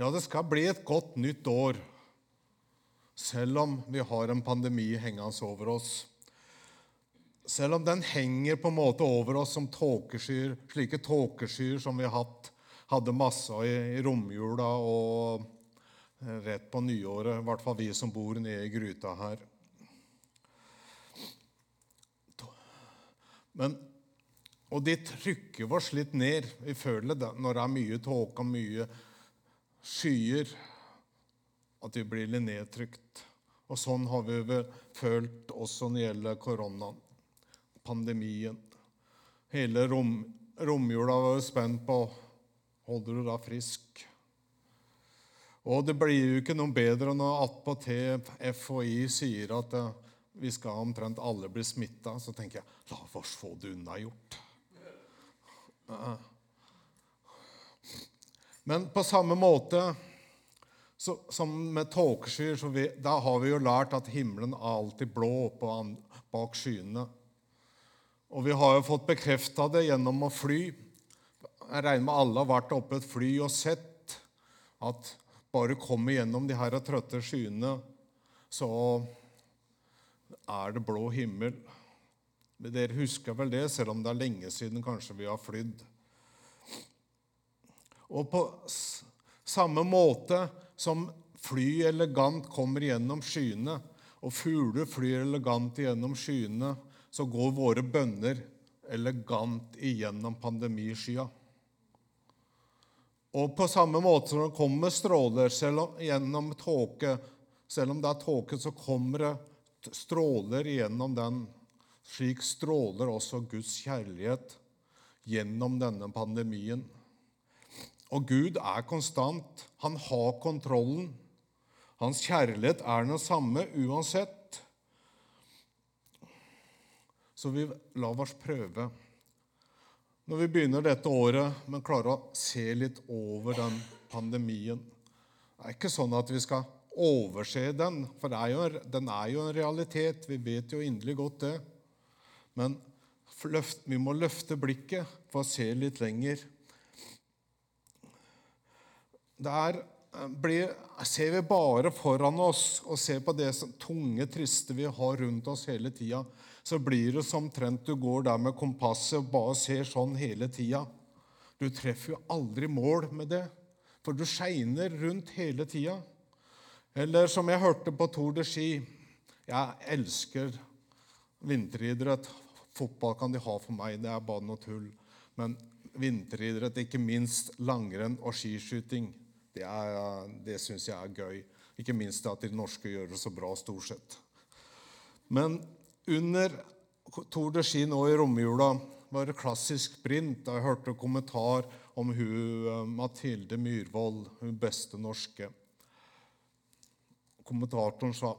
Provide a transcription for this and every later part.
Ja, det skal bli et godt nytt år, selv om vi har en pandemi hengende over oss. Selv om den henger på en måte over oss som tåkeskyer, slike tåkeskyer som vi hatt, hadde masse av i, i romjula og eh, rett på nyåret, i hvert fall vi som bor nede i gryta her. Men, og de trykker oss litt ned. Vi føler det når det er mye tåke og mye skyer, at vi blir litt nedtrykt. Og sånn har vi vel følt også når det gjelder koronaen, pandemien. Hele rom, romjula var jo spent på holder du da frisk. Og det blir jo ikke noe bedre når attpåtil FHI sier at eh, vi skal omtrent alle bli smitta. Så tenker jeg la oss få det unnagjort. Men på samme måte så, som med tåkeskyer, da har vi jo lært at himmelen er alltid blå på, bak skyene. Og vi har jo fått bekrefta det gjennom å fly. Jeg regner med alle har vært oppe et fly og sett at bare komme gjennom de her trøtte skyene, så er det blå himmel. Dere husker vel det, selv om det er lenge siden kanskje vi har flydd. Og på samme måte som fly elegant kommer gjennom skyene, og fugler flyr elegant gjennom skyene, så går våre bønner elegant igjennom pandemiskya. Og på samme måte som det kommer stråler om, gjennom tåke Selv om det er tåke, så kommer det stråler gjennom den. Slik stråler også Guds kjærlighet gjennom denne pandemien. Og Gud er konstant. Han har kontrollen. Hans kjærlighet er den samme uansett. Så vi lar oss prøve når vi begynner dette året, men klarer å se litt over den pandemien. Det er ikke sånn at vi skal overse den, for er jo, den er jo en realitet. Vi vet jo inderlig godt det. Men vi må løfte blikket for å se litt lenger. Der blir, ser vi bare foran oss og ser på det tunge, triste vi har rundt oss hele tida, så blir det som omtrent du går der med kompasset og bare ser sånn hele tida. Du treffer jo aldri mål med det, for du skeiner rundt hele tida. Eller som jeg hørte på Tour de Ski Jeg elsker vinteridrett. Fotball kan de ha for meg, det er bare noe tull. Men vinteridrett, ikke minst langrenn og skiskyting, det, er, det syns jeg er gøy. Ikke minst at de norske gjør det så bra stort sett. Men under Tour de Ski nå i romjula var det klassisk sprint. Jeg hørte kommentar om hun, eh, Mathilde Myhrvold, hun beste norske. Kommentatoren sa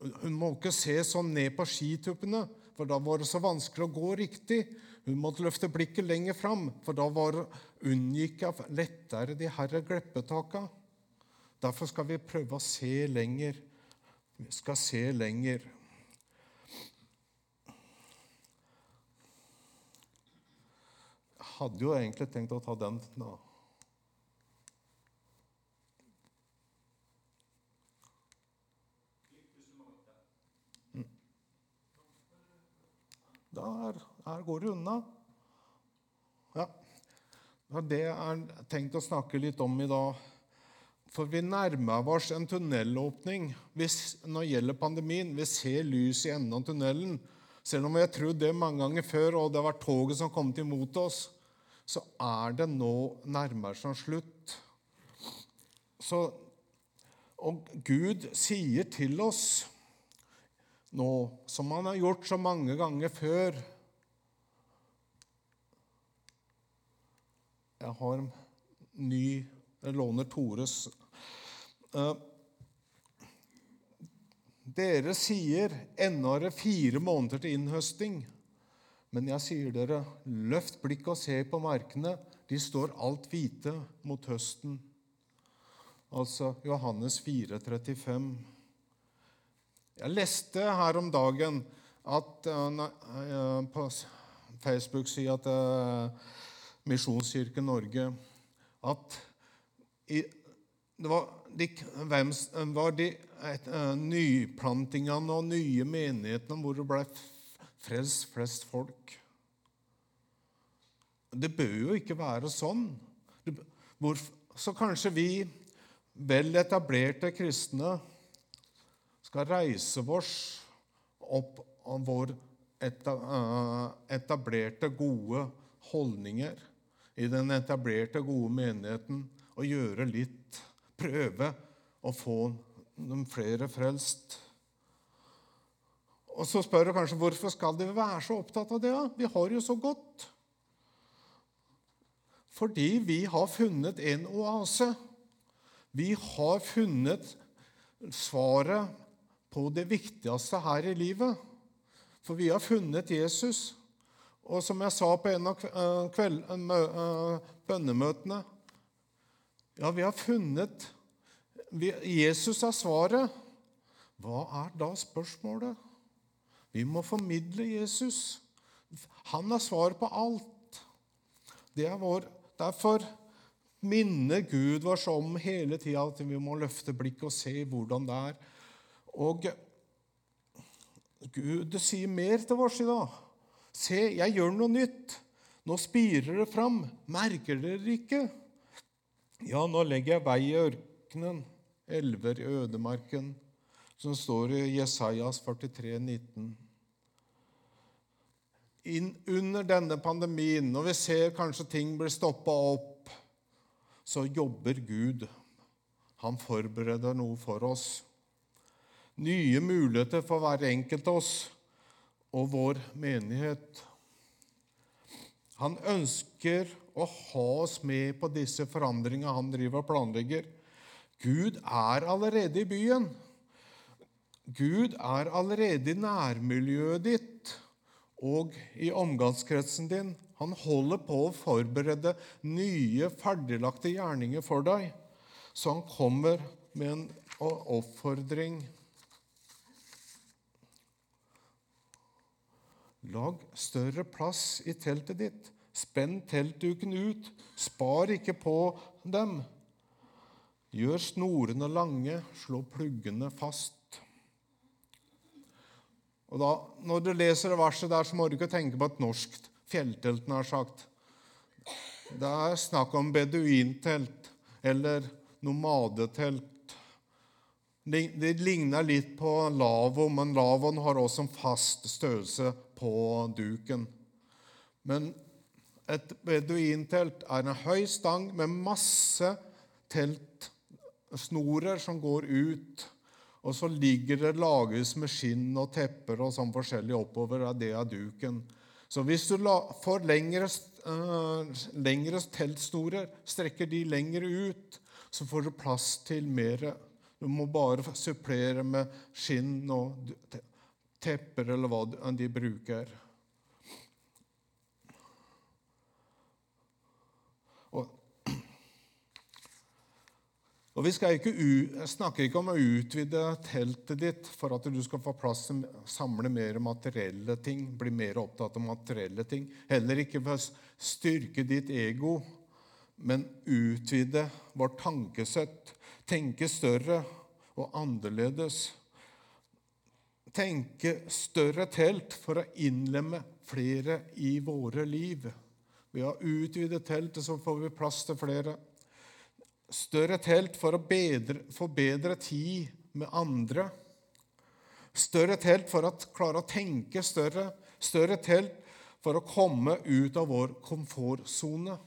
hun må ikke se sånn ned på skituppene, for da var det så vanskelig å gå riktig. Hun måtte løfte blikket lenger fram, for da var, unngikk jeg lettere de herre gleppetaka. Derfor skal vi prøve å se lenger. Vi skal se lenger. Jeg hadde jo egentlig tenkt å ta den nå. Der, her går det unna. Ja. Det er tenkt å snakke litt om i dag. For vi nærmer oss en tunnelåpning hvis, når det gjelder pandemien. Vi ser lys i enden av tunnelen. Selv om vi har trodd det mange ganger før, og det har vært toget som kom imot oss, så er det nå nærmere seg slutt. Så, og Gud sier til oss nå, som han har gjort så mange ganger før Jeg har ny Jeg låner Tores. Uh, dere sier ennå er det fire måneder til innhøsting. Men jeg sier dere, løft blikket og se på markene. De står alt hvite mot høsten. Altså Johannes 4, 35. Jeg leste her om dagen at uh, på Facebook-sida til Misjonskirken Norge at i, det var de, hvem var de et, uh, nyplantingene og nye menighetene hvor det ble frelst flest folk? Det bør jo ikke være sånn. Hvor, så kanskje vi vel etablerte kristne skal reise oss opp av vår eh, etablerte, gode holdninger i den etablerte, gode menigheten og gjøre litt Prøve å få noen flere frelst. Og så spør du kanskje hvorfor skal de være så opptatt av det? Ja? Vi har jo så godt. Fordi vi har funnet en oase. Vi har funnet svaret på det viktigste her i livet. For vi har funnet Jesus. Og som jeg sa på en av eh, kveld, eh, bønnemøtene Ja, vi har funnet Jesus er svaret. Hva er da spørsmålet? Vi må formidle Jesus. Han er svaret på alt. Det er vår, derfor minner Gud oss om hele tida at vi må løfte blikket og se hvordan det er. Og Gud sier mer til oss i dag. Se, jeg gjør noe nytt. Nå spirer det fram. Merker dere ikke? Ja, nå legger jeg vei i ørkenen, elver i ødemarken, som står i Jesajas 43, 19. Inn under denne pandemien, når vi ser kanskje ting blir stoppa opp, så jobber Gud. Han forbereder noe for oss nye muligheter for hver enkelt av oss og vår menighet. Han ønsker å ha oss med på disse forandringene han driver og planlegger. Gud er allerede i byen. Gud er allerede i nærmiljøet ditt og i omgangskretsen din. Han holder på å forberede nye, ferdiglagte gjerninger for deg. Så han kommer med en oppfordring Lag større plass i teltet ditt. Spenn teltduken ut. Spar ikke på dem. Gjør snorene lange, slå pluggene fast. Og da, Når du leser verset der, så må du ikke tenke på et norsk fjelltelt. nær sagt. Det er snakk om beduintelt eller nomadetelt. Det ligner litt på lavvo, men lavvoen har også en fast størrelse på duken. Men et beduintelt er en høy stang med masse teltsnorer som går ut. Og så ligger det lages med skinn og tepper og sånn forskjellig oppover. Det er duken. Så hvis du får lengre, uh, lengre teltsnorer, strekker de lenger ut, så får du plass til mer. Du må bare supplere med skinn og tepper eller hva de bruker. Og, og Vi ikke snakker ikke om å utvide teltet ditt for at du skal få plass til å samle mer materielle ting, bli mer opptatt av materielle ting. Heller ikke for å styrke ditt ego, men utvide vårt tankesett. Tenke større og annerledes tenke større telt for å innlemme flere i våre liv. Ved å utvide teltet så får vi plass til flere. Større telt for å bedre, få bedre tid med andre. Større telt for å klare å tenke større. Større telt for å komme ut av vår komfortsone.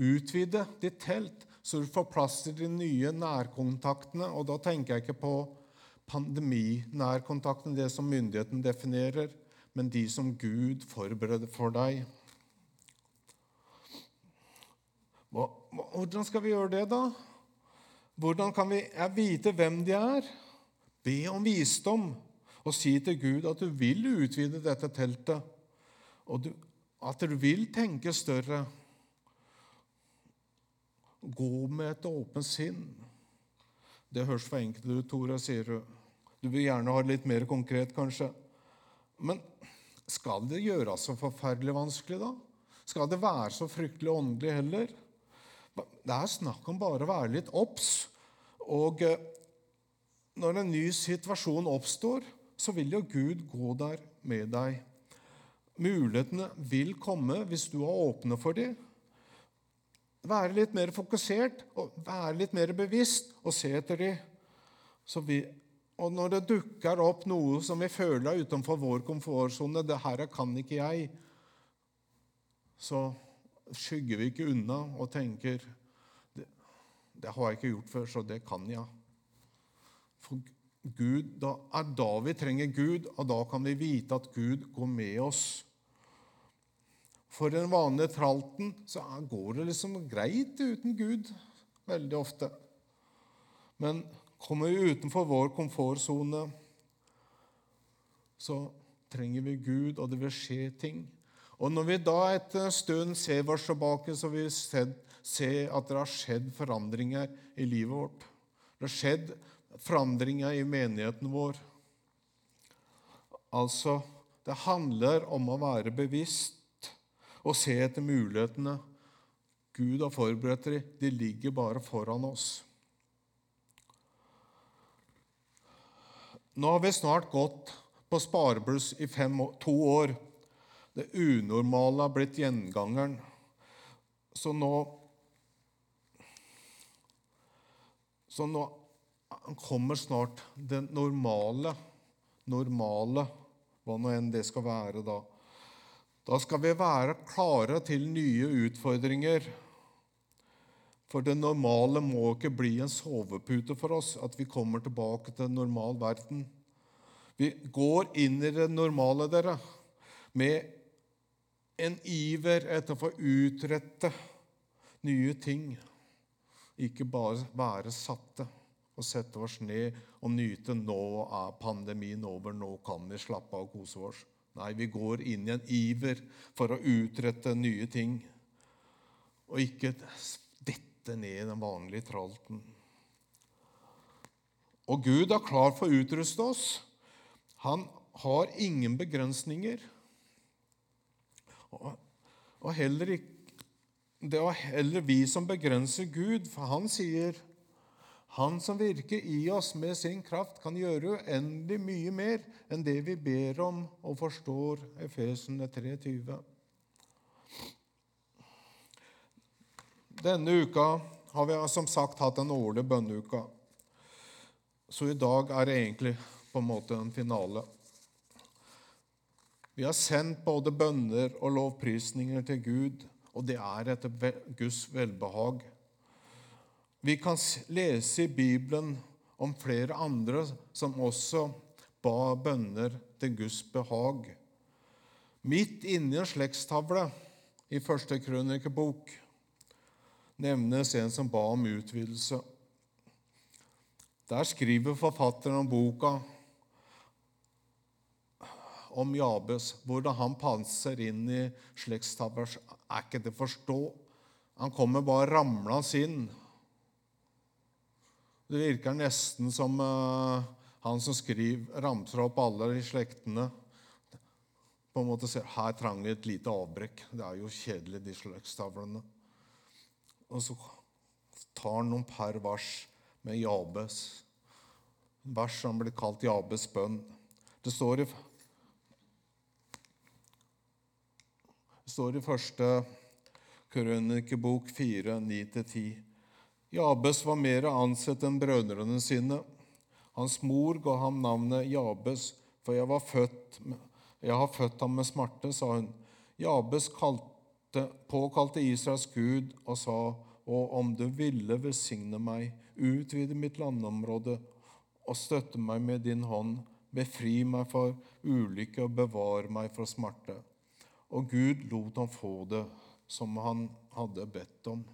Utvide ditt telt så du får plass til de nye nærkontaktene. Og da tenker jeg ikke på pandeminærkontakten, det som myndigheten definerer, men de som Gud forbereder for deg. Hvordan skal vi gjøre det, da? Hvordan kan vi vite hvem de er? Be om visdom og si til Gud at du vil utvide dette teltet, og at du vil tenke større. Gå med et åpent sinn. Det høres for enkelt ut, Tore, sier du. Du vil gjerne ha det litt mer konkret, kanskje. Men skal det gjøres så forferdelig vanskelig, da? skal det være så fryktelig åndelig heller. Det er snakk om bare å være litt obs. Og eh, når en ny situasjon oppstår, så vil jo Gud gå der med deg. Mulighetene vil komme hvis du er åpne for dem. Være litt mer fokusert og være litt mer bevisst og se etter dem. Vi, og når det dukker opp noe som vi føler er utenfor vår komfortsone 'Det her kan ikke jeg', så skygger vi ikke unna og tenker det, det har jeg ikke gjort før, så det kan jeg. For Gud, da er da vi trenger Gud, og da kan vi vite at Gud går med oss. For den vanlige tralten så går det liksom greit uten Gud veldig ofte. Men kommer vi utenfor vår komfortsone, så trenger vi Gud, og det vil skje ting. Og når vi da etter en stund ser oss tilbake, så vil vi se at det har skjedd forandringer i livet vårt. Det har skjedd forandringer i menigheten vår. Altså, det handler om å være bevisst og se etter mulighetene. Gud har forberedt dem. De ligger bare foran oss. Nå har vi snart gått på sparebluss i fem, to år. Det unormale har blitt gjengangeren. Så nå Så nå kommer snart det normale. Normale, hva nå enn det skal være da. Da skal vi være klare til nye utfordringer. For det normale må ikke bli en sovepute for oss, at vi kommer tilbake til en normal verden. Vi går inn i det normale, dere, med en iver etter å få utrette nye ting. Ikke bare være satte og sette oss ned og nyte 'nå er pandemien over, nå kan vi slappe av og kose oss'. Nei, vi går inn i en iver for å utrette nye ting, og ikke dette ned i den vanlige tralten. Og Gud er klar for å utruste oss. Han har ingen begrensninger. Og heller ikke, det er heller vi som begrenser Gud, for han sier han som virker i oss med sin kraft, kan gjøre uendelig mye mer enn det vi ber om og forstår. Efesene 3,20. Denne uka har vi som sagt hatt en årlig bønneuka. Så i dag er det egentlig på en måte en finale. Vi har sendt både bønner og lovprisninger til Gud, og det er etter Guds velbehag. Vi kan lese i Bibelen om flere andre som også ba bønner til Guds behag. Midt inni en slektstavle i første krønikebok nevnes en som ba om utvidelse. Der skriver forfatteren om boka om Jabes, hvordan han panser inn i slektstavler, er ikke til å forstå. Han kommer bare ramlende inn. Det virker nesten som uh, han som skriver, ramser opp alle de slektene. På en måte ser, Her trang vi et lite avbrekk. Det er jo kjedelig, de slektstavlene. Og så tar han noen per vers med Jabes. Vers som blir kalt Jabes bønn. Det står i Det står i første krønikebok 4, 9-10. Jabes var mer ansett enn brødrene sine. Hans mor ga ham navnet Jabes, for jeg, født, jeg har født ham med smerte, sa hun. Jabes kalte, påkalte Israels Gud og sa, og om du ville velsigne meg, utvide mitt landområde og støtte meg med din hånd, befri meg for ulykke og bevare meg for smerte. Og Gud lot ham få det som han hadde bedt om.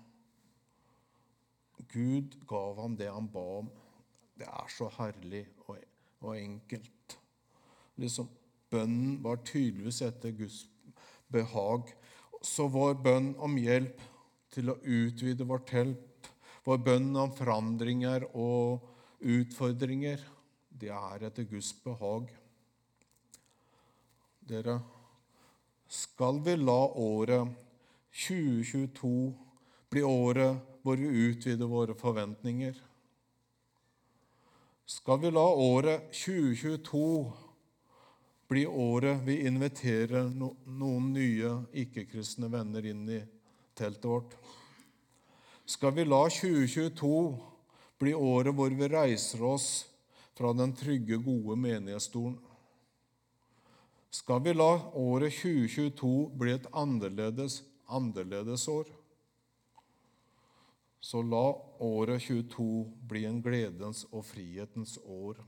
Gud gav ham det han ba om. Det er så herlig og, og enkelt. Liksom, Bønnen var tydeligvis etter Guds behag. Så vår bønn om hjelp til å utvide vårt telt, vår bønn om forandringer og utfordringer, det er etter Guds behag. Dere, skal vi la året 2022 bli året hvor vi utvider våre forventninger? Skal vi la året 2022 bli året vi inviterer noen nye ikke-kristne venner inn i teltet vårt? Skal vi la 2022 bli året hvor vi reiser oss fra den trygge, gode menighetsstolen? Skal vi la året 2022 bli et annerledes, annerledes år? Så la året 22 bli en gledens og frihetens år.